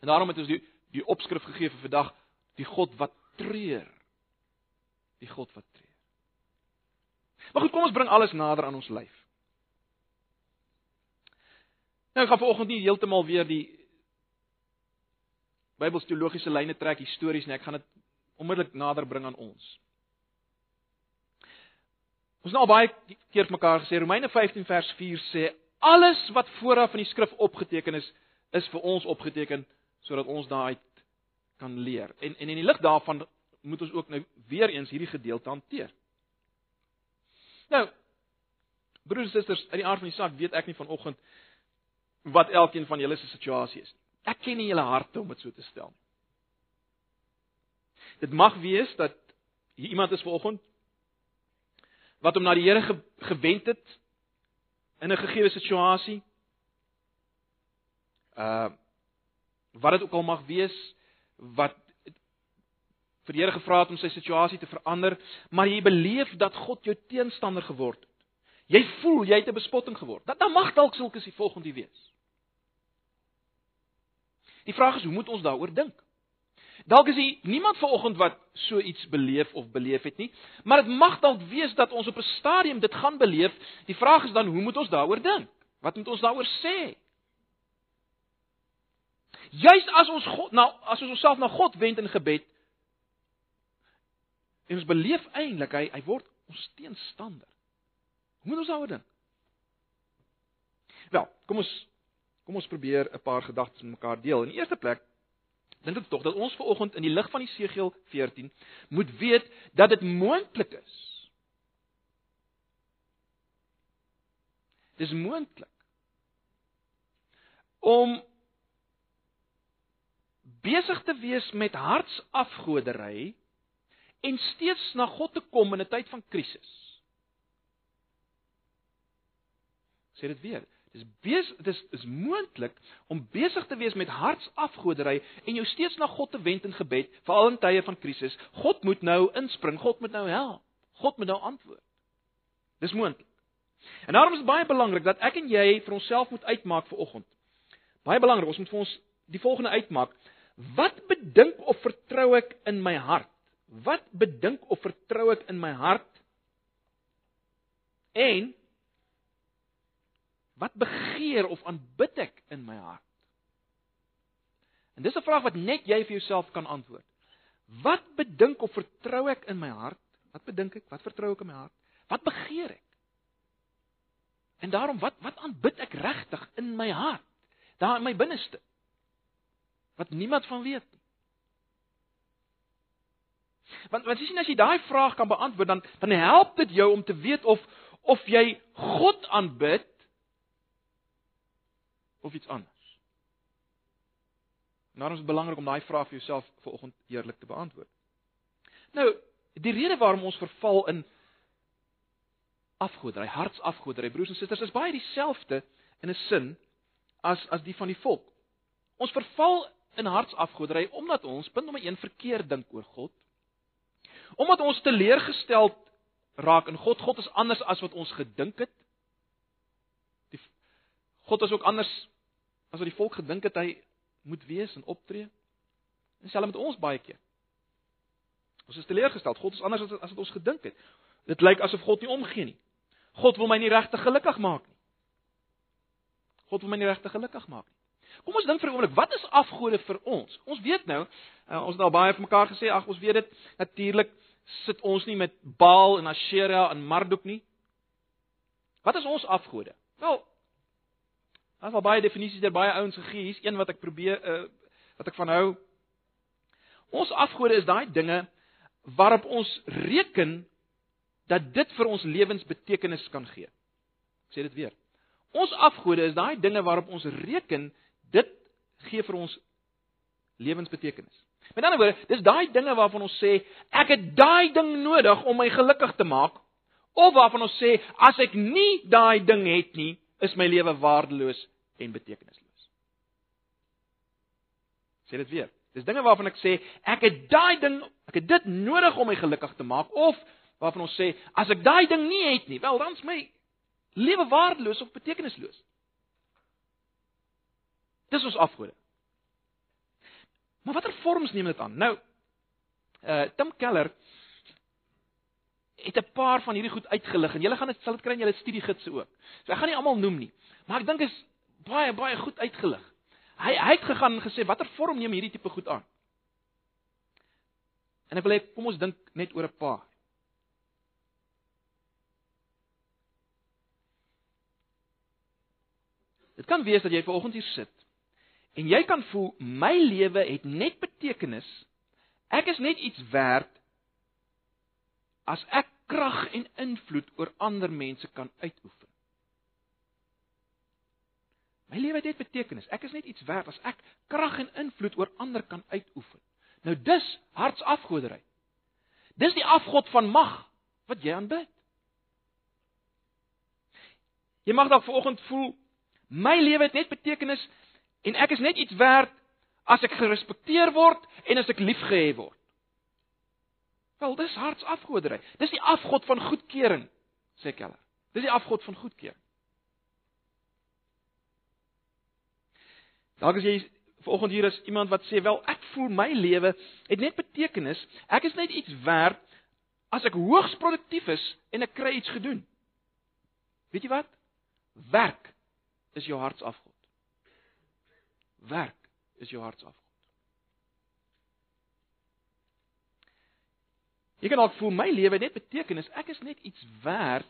En daarom het ons die die opskrif gegee vir vandag, die God wat treur. Die God wat treur. Maar goed, kom ons bring alles nader aan ons lyf. Nou ek gaan vanoggend nie heeltemal weer die Bybelse teologiese lyne trek histories nie, ek gaan dit onmiddellik nader bring aan ons. Ons nou baie keer mekaar gesê Romeine 15 vers 4 sê alles wat vooraf in die skrif opgeteken is, is vir ons opgeteken sodat ons daaruit kan leer. En en in die lig daarvan moet ons ook nou weer eens hierdie gedeelte hanteer. Nou broers en susters, uit die aard van die saak weet ek nie vanoggend wat elkeen van julle se situasie is nie. Ek ken nie julle harte om dit so te stel nie. Dit mag wees dat hier iemand is vanoggend wat hom na die Here ge gewend het in 'n gegeewe situasie. Uh wat dit ook al mag wees, wat vir die Here gevra het om sy situasie te verander, maar jy beleef dat God jou teenstander geword het. Jy voel jy het 'n bespotting geword. Dat dan mag dalk sulke se volgende wees. Die vraag is hoe moet ons daaroor dink? Dalk is hier niemand vanoggend wat so iets beleef of beleef het nie, maar dit mag dalk wees dat ons op 'n stadium dit gaan beleef. Die vraag is dan hoe moet ons daaroor dink? Wat moet ons daaroor sê? Juist as ons God nou as ons onsself na God wend in gebed en ons beleef eintlik hy hy word ons teenstander. Hoe moet ons daaroor dink? Wel, kom ons kom ons probeer 'n paar gedagtes met mekaar deel. In die eerste plek dink ek tog dat ons ver oggend in die lig van Jesegiel 14 moet weet dat dit moontlik is. Dis moontlik om besig te wees met hartsafgodery en steeds na God te kom in 'n tyd van krisis. Sê dit weer. Dis wees dis is moontlik om besig te wees met hartsafgodery en jou steeds na God te wend in gebed, veral in tye van krisis. God moet nou inspring, God moet nou help. God moet nou antwoord. Dis moontlik. En daarom is dit baie belangrik dat ek en jy vir onsself moet uitmaak vir oggend. Baie belangrik, ons moet vir ons die volgende uitmaak. Wat bedink of vertrou ek in my hart? Wat bedink of vertrou ek in my hart? En Wat begeer of aanbid ek in my hart? En dis 'n vraag wat net jy vir jouself kan antwoord. Wat bedink of vertrou ek in my hart? Wat bedink ek? Wat vertrou ek in my hart? Wat begeer ek? En daarom wat wat aanbid ek regtig in my hart? Daar in my binneste. Wat niemand van weet nie. Want want sien as jy daai vraag kan beantwoord dan dan help dit jou om te weet of of jy God aanbid of iets anders? En daarom is dit belangrik om daai vraag vir jouself vanoggend eerlik te beantwoord. Nou, die rede waarom ons verval in afgoderry, hartsafgoderry, broers en susters, is baie dieselfde in 'n sin as as die van die volk. Ons verval in hartsafgoderry omdat ons punt nommer 1 verkeerd dink oor God. Omdat ons teleurgesteld raak in God. God is anders as wat ons gedink het. Die God is ook anders as wat die volk gedink het hy moet wees en optree. En selfs met ons baie keer. Ons is teleurgesteld. God is anders as as wat ons gedink het. Dit lyk asof God nie omgee nie. God wil my nie regtig gelukkig maak nie. God wil my nie regtig gelukkig maak nie. Kom ons dink vir 'n oomblik, wat is afgode vir ons? Ons weet nou, uh, ons het al baie vir mekaar gesê, ag ons weet dit, natuurlik sit ons nie met Baal en Asherah en Marduk nie. Wat is ons afgode? Wel, Daar's al baie definisies deur baie ouens gegee. Hier's een wat ek probeer uh, wat ek van hou. Ons afgode is daai dinge waarop ons reken dat dit vir ons lewens betekenis kan gee. Ek sê dit weer. Ons afgode is daai dinge waarop ons reken dit gee vir ons lewensbetekenis. Met ander woorde, dis daai dinge waarvan ons sê ek het daai ding nodig om my gelukkig te maak of waarvan ons sê as ek nie daai ding het nie, is my lewe waardeloos en betekenisloos. Sê dit weer. Dis dinge waarvan ek sê ek het daai ding, ek het dit nodig om my gelukkig te maak of waarvan ons sê as ek daai ding nie het nie, wel dan's my lewe waardeloos of betekenisloos. Dis ons afgode. Maar watter vorms neem dit aan? Nou, uh Tim Keller het 'n paar van hierdie goed uitgelig en julle gaan dit sal dit kry in julle studiegidse ook. So ek gaan nie almal noem nie, maar ek dink is baie baie goed uitgelig. Hy hy het gegaan en gesê watter vorm neem hierdie tipe goed aan? En ek wil hê kom ons dink net oor 'n paar. Dit kan wees dat jy vanoggend hier sit en jy kan voel my lewe het net betekenis. Ek is net iets werd as ek krag en invloed oor ander mense kan uitoefen. My lewe het net betekenis. Ek is net iets werd as ek krag en invloed oor ander kan uitoefen. Nou dis hartsafgodery. Dis die afgod van mag wat jy aanbid. Jy mag dalk vanoggend voel my lewe het net betekenis en ek is net iets werd as ek gerespekteer word en as ek liefgehê word. Wel, dis hartsafgodery. Dis die afgod van goedkeuring, sê Keller. Dis die afgod van goedkeuring. Dalk as jy vanoggend hier is iemand wat sê, "Wel, ek voel my lewe het net betekenis. Ek is net iets werd as ek hoogs produktief is en ek kry iets gedoen." Weet jy wat? Werk is jou hartsafgod. Werk is jou hartsafgod. Jy kan dalk voel my lewe net betekenis, ek is net iets werd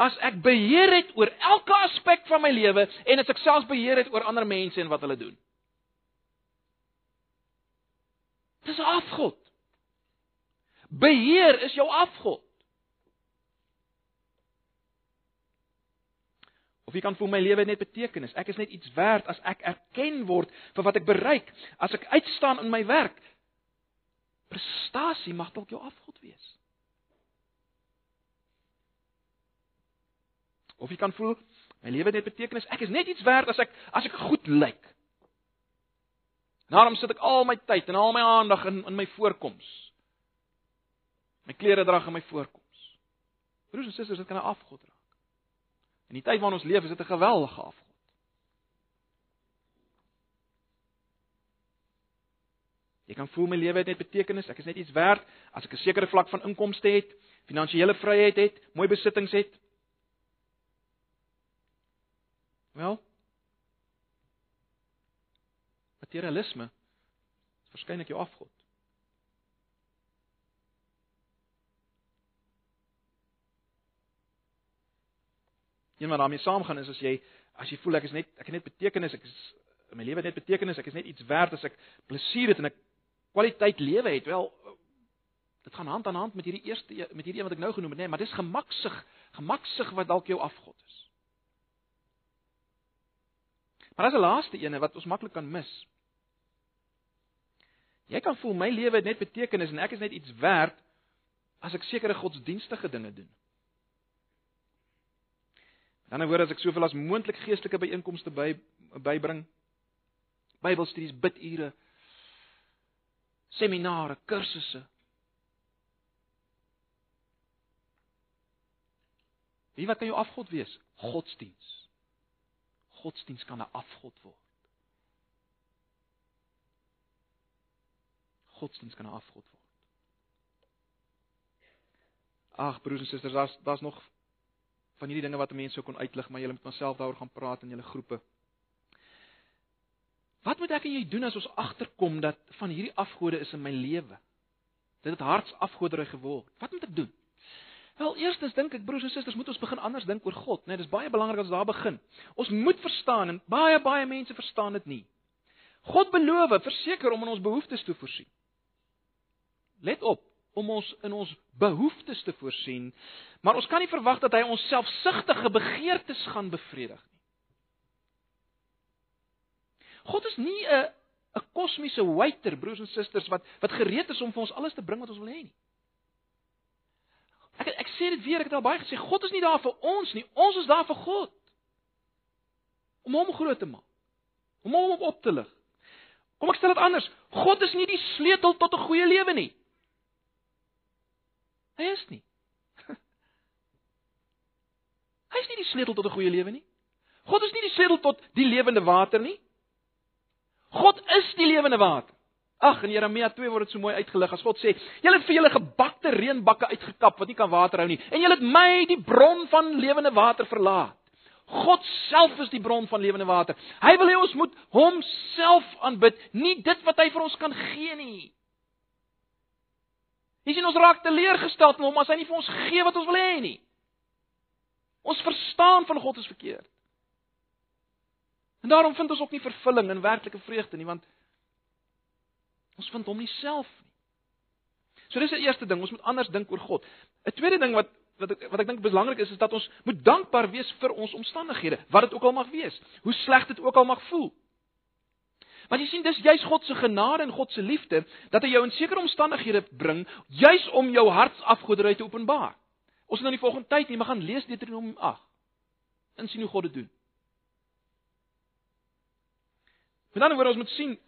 as ek beheer het oor elke aspek van my lewe en as ek selfs beheer het oor ander mense en wat hulle doen. Dis afgod. Beheer is jou afgod. Of jy kan voel my lewe het net betekenis. Ek is net iets werd as ek erken word vir wat ek bereik, as ek uitstaan in my werk. Prestasie mag dalk jou afgod wees. Of jy kan voel my lewe het net betekenis. Ek is net iets werd as ek as ek goed lyk. Daarom sit ek al my tyd en al my aandag in in my voorkoms. My klere dra en my voorkoms. Broers en susters, dit kan 'n afgod raak. In die tyd waarin ons leef, is dit 'n geweldige afgod. Jy kan voel my lewe het net betekenis, ek is net iets werd as ek 'n sekere vlak van inkomste het, finansiële vryheid het, mooi besittings het. Wel? Materialisme is waarskynlik jou afgod. Een wat daarmee saamgaan is as jy as jy voel ek is net ek het net betekenis, ek is my lewe het net betekenis, ek is net iets werd as ek plesier het en ek kwaliteit lewe het. Wel dit gaan hand aan hand met hierdie eerste met hierdie een wat ek nou genoem het, nê, nee, maar dis gemaksig, gemaksig wat dalk jou afgod is. Maar as 'n laaste ene wat ons maklik kan mis. Jy kan voel my lewe het net betekenis en ek is net iets werd as ek sekere godsdienstige dinge doen. Aan die ander woord as ek soveel as moontlik geestelike byeenkomste by bybring, Bybelstudies, bidure, seminare, kursusse. Wie wat kan jou afgod wees? Godsdiens. Godsdiens kan 'n afgod word. Godsdiens kan 'n afgod word. Ag broers en susters, daar's daar's nog van hierdie dinge wat mense sou kon uitlig, maar julle moet maar self daaroor gaan praat in julle groepe. Wat moet ek en jy doen as ons agterkom dat van hierdie afgode is in my lewe? Dit het hartsafgodery geword. Wat moet ek doen? Wel, eerstens dink ek broers en susters, moet ons begin anders dink oor God, né? Nee, dis baie belangrik as ons daar begin. Ons moet verstaan en baie baie mense verstaan dit nie. God beloof verseker om in ons behoeftes te voorsien. Let op, om ons in ons behoeftes te voorsien, maar ons kan nie verwag dat hy ons selfsugtige begeertes gaan bevredig nie. God is nie 'n 'n kosmiese waiter, broers en susters, wat wat gereed is om vir ons alles te bring wat ons wil hê nie. Ek ek sê dit weer, ek het al baie gesê, God is nie daar vir ons nie. Ons is daar vir God. Om hom groot te maak. Om hom op te lig. Kom ek stel dit anders. God is nie die sleutel tot 'n goeie lewe nie. Hy is nie. *laughs* Hy is nie die sleutel tot 'n goeie lewe nie. God is nie die sleutel tot die lewende water nie. God is die lewende water. Ag in Jeremia 2 word dit so mooi uitgelig as God sê: "Julle het vir julle gebakte reënbakke uitgekap wat nie kan water hou nie, en julle het my die bron van lewende water verlaat." God self is die bron van lewende water. Hy wil hê ons moet homself aanbid, nie dit wat hy vir ons kan gee nie. Jy sien ons raak teleurgesteld met hom as hy nie vir ons gee wat ons wil hê nie. Ons verstaan van God is verkeerd. En daarom vind ons ook nie vervulling en werklike vreugde nie, want Ons vind hom nie self nie. So dis die eerste ding, ons moet anders dink oor God. 'n Tweede ding wat wat ek wat ek dink belangrik is is dat ons moet dankbaar wees vir ons omstandighede, wat dit ook al mag wees. Hoe sleg dit ook al mag voel. Want jy sien dis juis God se genade en God se liefde dat hy jou in sekere omstandighede bring juis om jou hartsafgoderry te openbaar. Ons het nou die volgende tyd nie, maar gaan lees Deuteronomium 8. En sien hoe God dit doen. Met ander woorde ons moet sien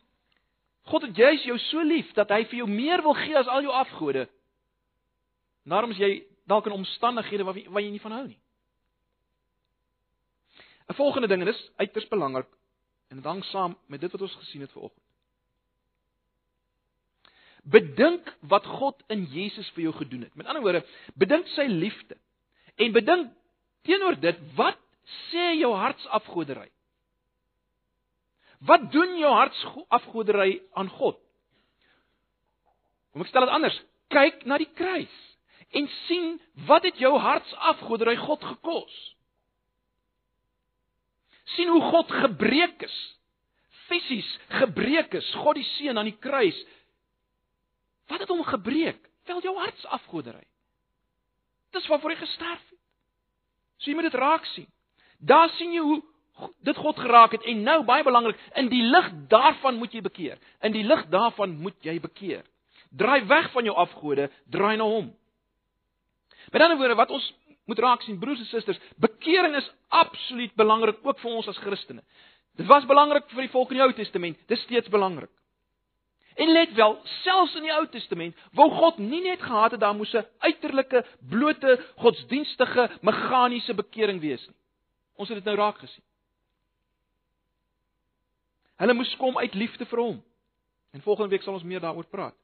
God het juis jou so lief dat hy vir jou meer wil gee as al jou afgode Daarom is jy dalk in omstandighede waar waar jy nie van hou nie. 'n Volgende ding en dis uiters belangrik en dit hang saam met dit wat ons gesien het vanoggend. Bedink wat God in Jesus vir jou gedoen het. Met ander woorde, bedink sy liefde. En bedink teenoor dit, wat sê jou hartsafgodery? Wat doen jou hartsafgodery aan God? Kom ek stel dit anders. Kyk na die kruis en sien wat het jou hartsafgodery God gekos? Sien hoe God gebreek is. Fisies gebreek is, God die seun aan die kruis. Wat het hom gebreek? Wel jou hartsafgodery. Dis waarvoor hy gesterf het. So jy moet dit raak sien. Daar sien jy hoe dit God geraak het en nou baie belangrik, in die lig daarvan moet jy bekeer. In die lig daarvan moet jy bekeer. Draai weg van jou afgode, draai na hom. Met ander woorde, wat ons moet raak sien broers en susters, bekering is absoluut belangrik ook vir ons as Christene. Dit was belangrik vir die volk in die Ou Testament, dit is steeds belangrik. En let wel, selfs in die Ou Testament wou God nie net gehad het daar moes 'n uiterlike, blote, godsdienstige, meganiese bekering wees nie. Ons het dit nou raak gesien. Hulle moes kom uit liefde vir hom. En volgende week sal ons meer daaroor praat.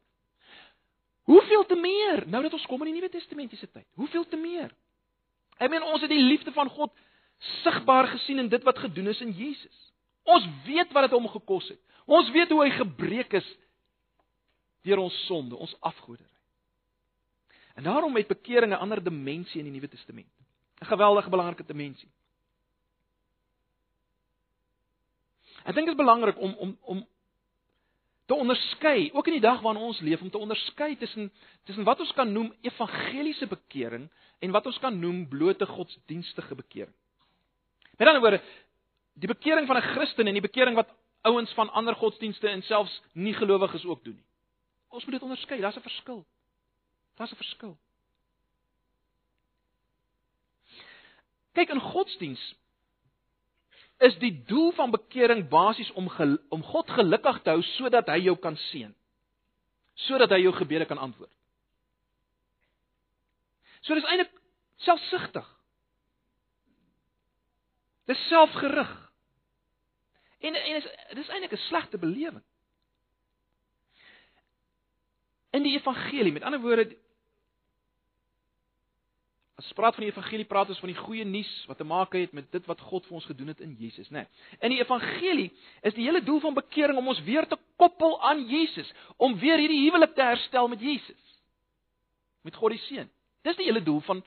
Hoeveel te meer nou dat ons kom in die Nuwe Testamentiese tyd? Hoeveel te meer? Ek meen ons het die liefde van God sigbaar gesien in dit wat gedoen is in Jesus. Ons weet wat dit hom gekos het. Ons weet hoe hy gebreek is deur ons sonde, ons afgoderry. En daarom het bekering 'n ander dimensie in die Nuwe Testament. 'n Geweldige belangrike dimensie. Ek dink dit is belangrik om om om te onderskei, ook in die dag waarin ons leef, om te onderskei tussen tussen wat ons kan noem evangeliese bekering en wat ons kan noem blote godsdienstige bekering. Met ander woorde, die bekering van 'n Christen en die bekering wat ouens van ander godsdienste en selfs nie gelowiges ook doen nie. Ons moet dit onderskei, daar's 'n verskil. Daar's 'n verskil. Kyk in godsdiens is die doel van bekering basies om om God gelukkig te hou sodat hy jou kan seën. Sodat hy jou gebede kan antwoord. So dis eintlik selfsugtig. Dis selfgerig. En en is dis eintlik 'n slegte belewing. In die evangelie, met ander woorde as ons praat van die evangelie, praat ons van die goeie nuus wat te maak het met dit wat God vir ons gedoen het in Jesus, né? Nee. In die evangelie is die hele doel van bekering om ons weer te koppel aan Jesus, om weer hierdie huwelik te herstel met Jesus. Met God die Seun. Dis die hele doel van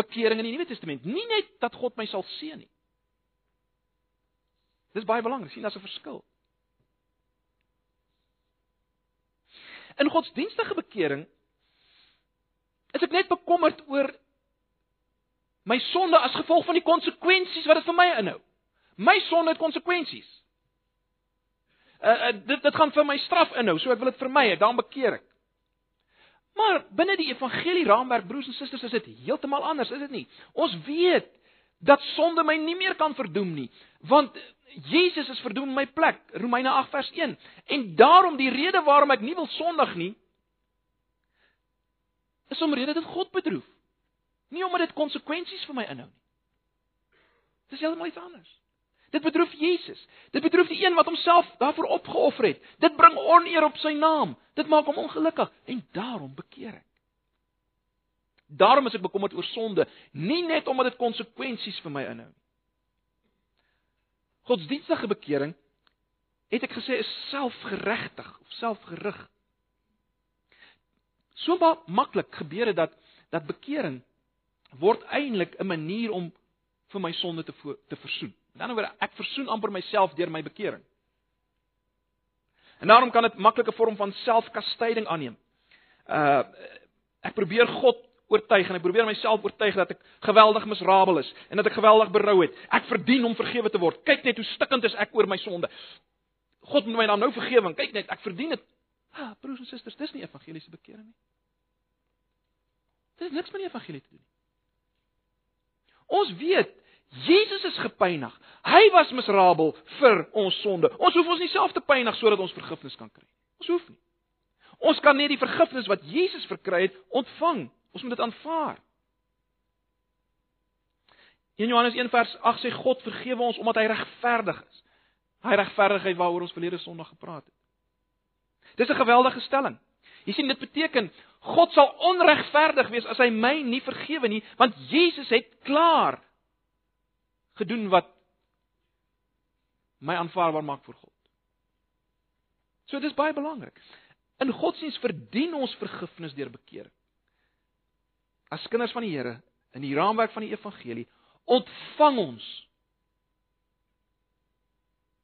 bekering in die Nuwe Testament. Nie net dat God my sal seën nie. Dis baie belangrik, sien as 'n verskil. In godsdienstige bekering is ek net bekommerd oor my sonde as gevolg van die konsekwensies wat dit vir my inhou. My sonde het konsekwensies. Uh, uh dit dit gaan vir my straf inhou, so ek wil dit vermy, dan bekeer ek. Maar binne die evangelie raamwerk broers en susters is dit heeltemal anders, is dit nie? Ons weet dat sonde my nie meer kan verdoem nie, want Jesus is verdoem my plek, Romeine 8 vers 1. En daarom die rede waarom ek nie wil sondig nie, is omdat dit God bedroef. Nie omdat dit konsekwensies vir my inhou nie. Dis heeltemal iets anders. Dit bedroef Jesus. Dit bedroef die een wat homself daarvoor opgeoffer het. Dit bring oneer op sy naam. Dit maak hom ongelukkig en daarom bekeer ek. Daarom is ek bekommerd oor sonde, nie net omdat dit konsekwensies vir my inhou nie. Godsdienstige bekering het ek gesê is selfgeregtig of selfgerig. So maklik gebeur dit dat dat bekering word eintlik 'n manier om vir my sonde te te versoen. Met ander woorde, ek versoen amper myself deur my bekering. En daarom kan dit maklike vorm van selfkastyding aanneem. Uh ek probeer God oortuig en ek probeer myself oortuig dat ek geweldig misrabel is en dat ek geweldig berou het. Ek verdien om vergewe te word. Kyk net hoe stikkend is ek oor my sonde. God moet my dan nou vergewe. Kyk net, ek verdien dit. Ah, broers en susters, dis nie evangeliese bekering nie. Dit het niks met die evangelie te doen nie. Ons weet Jesus is gepynig. Hy was miserabel vir ons sonde. Ons hoef ons nie self te pynig sodat ons vergifnis kan kry. Ons hoef nie. Ons kan net die vergifnis wat Jesus verkry het ontvang Ons moet dit aanvaar. In Johannes 1 vers 8 sê God vergewe ons omdat hy regverdig is. Hy regverdigheid waaroor ons verlede Sondag gepraat het. Dis 'n geweldige stelling. Jy sien dit beteken God sal onregverdig wees as hy my nie vergewe nie, want Jesus het klaar gedoen wat my aanvaarbaar maak vir God. So dis baie belangrik. In godsdiens verdien ons vergifnis deur bekering. As kinders van die Here in die raamwerk van die evangelie ontvang ons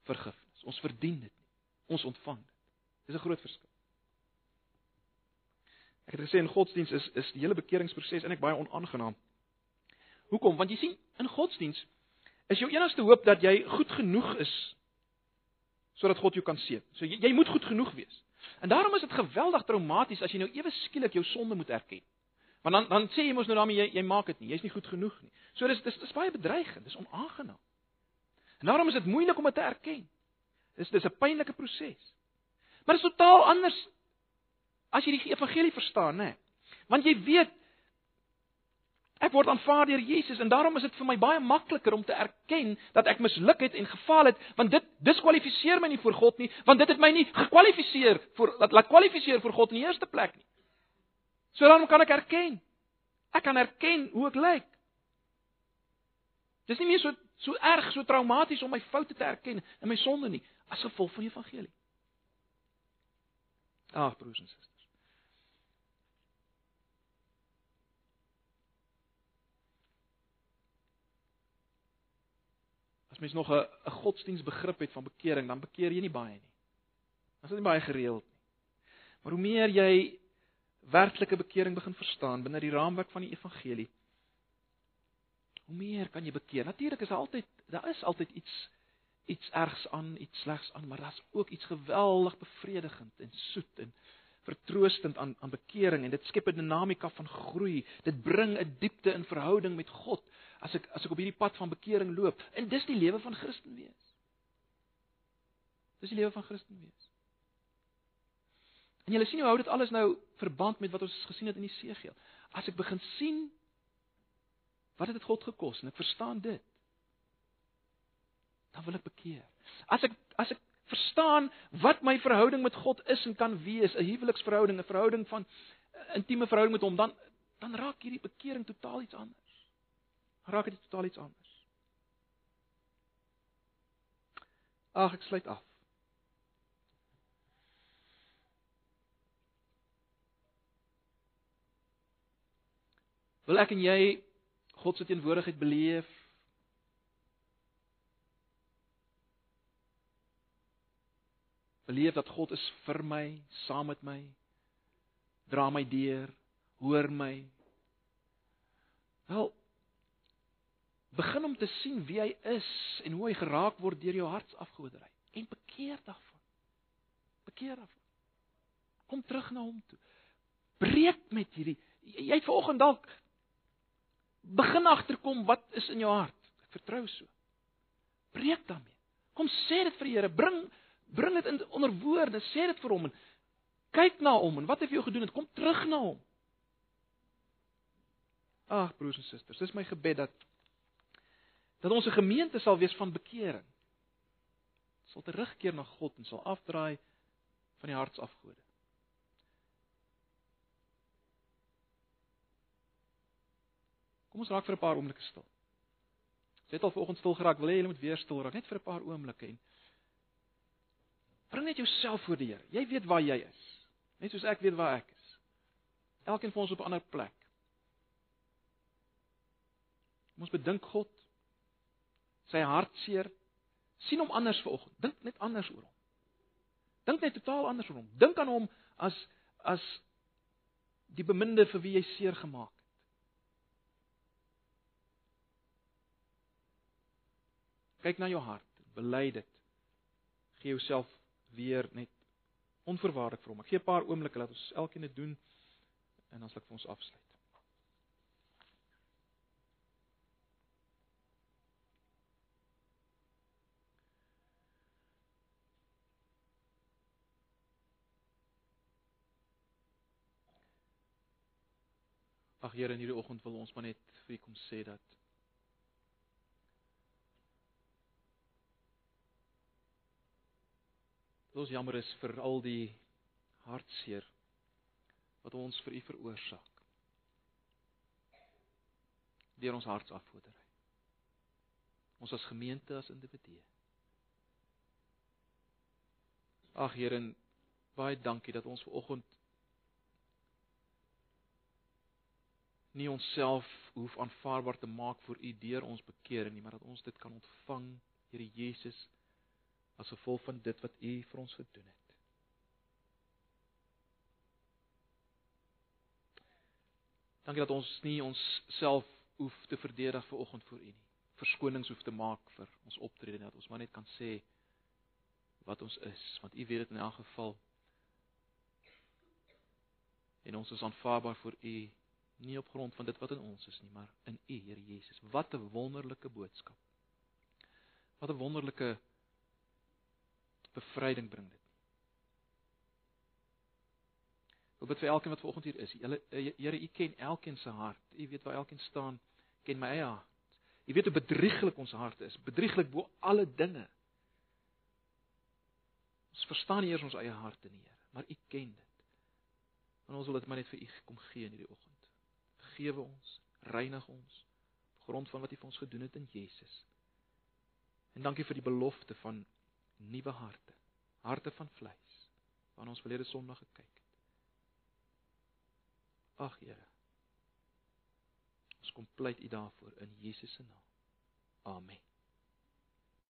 vergifnis. Ons verdien dit nie. Ons ontvang dit. Dis 'n groot verskil. Ek het gesê in godsdiens is is die hele bekeringsproses eintlik baie onaangenaam. Hoekom? Want jy sien, in godsdiens is jou enigste hoop dat jy goed genoeg is sodat God jou kan seën. So jy, jy moet goed genoeg wees. En daarom is dit geweldig traumaties as jy nou ewe skielik jou sonde moet erken. Want dan dan sê jy mos nou daarmee jy jy maak dit nie. Jy's nie goed genoeg nie. So dis dis dis baie bedreigend, dis onaangenaam. En daarom is dit moeilik om dit te erken. Dis dis 'n pynlike proses. Maar dit is totaal anders as jy die evangelie verstaan, né? Want jy weet ek word aanvaar deur Jesus en daarom is dit vir my baie makliker om te erken dat ek misluk het en gefaal het, want dit diskwalifiseer my nie voor God nie, want dit het my nie gekwalifiseer vir laat laat kwalifiseer vir God in die eerste plek nie. So dan kan ek erken. Ek kan erken hoe ek lyk. Dis nie meer so so erg, so traumaties om my foute te erken en my sonde nie as gevolg van die evangelie. Ag broers en susters. As mens nog 'n 'n godsdienstbegrip het van bekering, dan bekeer jy nie baie nie. Dit is nie baie gereeld nie. Maar hoe meer jy werklike bekering begin verstaan binne die raamwerk van die evangelie, hoe meer kan jy bekeer. Natuurlik is daar altyd daar is altyd iets iets ergs aan, iets slegs aan, maar daar's ook iets geweldig bevredigend en soet en vertroostend aan aan bekering en dit skep 'n dinamika van groei. Dit bring 'n diepte in verhouding met God as ek as ek op hierdie pad van bekering loop. En dis die lewe van Christen wees. Dis die lewe van Christen wees. En jy sien hoe hou dit alles nou verband met wat ons gesien het in die Segeel. As ek begin sien wat het dit God gekos en ek verstaan dit, dan wil ek bekeer. As ek as ek verstaan wat my verhouding met God is en kan wees, 'n huweliksverhouding, 'n verhouding van intieme verhouding met hom, dan dan raak hierdie bekering totaal iets anders. Raak dit totaal iets anders. Ag, ek sluit af. Wil ek en jy God se teenwoordigheid beleef? Beleef dat God is vir my, saam met my, dra my deur, hoor my. Wel begin om te sien wie hy is en hoe hy geraak word deur jou hartsafgoderry en bekeer daarvan. Bekeer daarvan. Kom terug na hom toe. Breek met hierdie jy het vanoggend dalk begin agterkom wat is in jou hart. Ek vertrou so. Breek daarmee. Kom sê dit vir die Here. Bring bring dit in onder woorde. Sê dit vir hom en kyk na hom en wat het jy gedoen? Kom terug na hom. Ag broers en susters, dis my gebed dat dat ons 'n gemeente sal wees van bekering. Sal terugkeer na God en sal afdraai van die hartsafgode. Kom ons raak vir 'n paar oomblikke stil. Jy het al vanoggend stil geraak, wil jy jy moet weer stil raak net vir 'n paar oomblikke en bring net jouself voor die Here. Jy weet waar jy is. Net soos ek weet waar ek is. Elkeen van ons op 'n ander plek. Ons bedink God sy hartseer sien hom anders vanoggend. Dink net anders oor hom. Dink net totaal anders oor hom. Dink aan hom as as die beminde vir wie jy seer gemaak Kyk na jou hart, bely dit. Gee jouself weer net onverwaarlik vir hom. Ek gee 'n paar oomblikke laat ons elkeen dit doen en dan sal ek vir ons afsluit. Ag Here, in hierdie oggend wil ons maar net vir U kom sê dat ons jammer is vir al die hartseer wat ons vir U veroorsaak. Deur ons hartsafgoderry. Ons as gemeente as individue. Ag Here, baie dankie dat ons ver oggend nie onsself hoef aanvaarbaar te maak vir U deur ons bekering nie, maar dat ons dit kan ontvang, Here Jesus, as gevolg van dit wat U vir ons gedoen het. Dankie dat ons nie onsself hoef te verdedig vir oggend voor U nie. Verskonings hoef te maak vir ons optrede dat ons maar net kan sê wat ons is, want U weet dit in elk geval. En ons is aanvaarbaar vir U nie op grond van dit wat in ons is nie, maar in U, Here Jesus. Wat 'n wonderlike boodskap. Wat 'n wonderlike bevryding bring dit. Ek bid vir elkeen wat vanoggend hier is. Eh, Here, U ken elkeen se hart. U weet waar elkeen staan. Ken my eie hart. U weet hoe bedrieglik ons hart is. Bedrieglik bo alle dinge. Ons verstaan nie eers ons eie harte nie, Here, maar U ken dit. En ons wil dit maar net vir U kom gee in hierdie oggend vergewe ons, reinig ons op grond van wat U vir ons gedoen het in Jesus. En dankie vir die belofte van nuwe harte, harte van vleis, waarna ons verlede Sondag gekyk het. Ag Here. Ons kom pleit U daarvoor in Jesus se naam. Amen.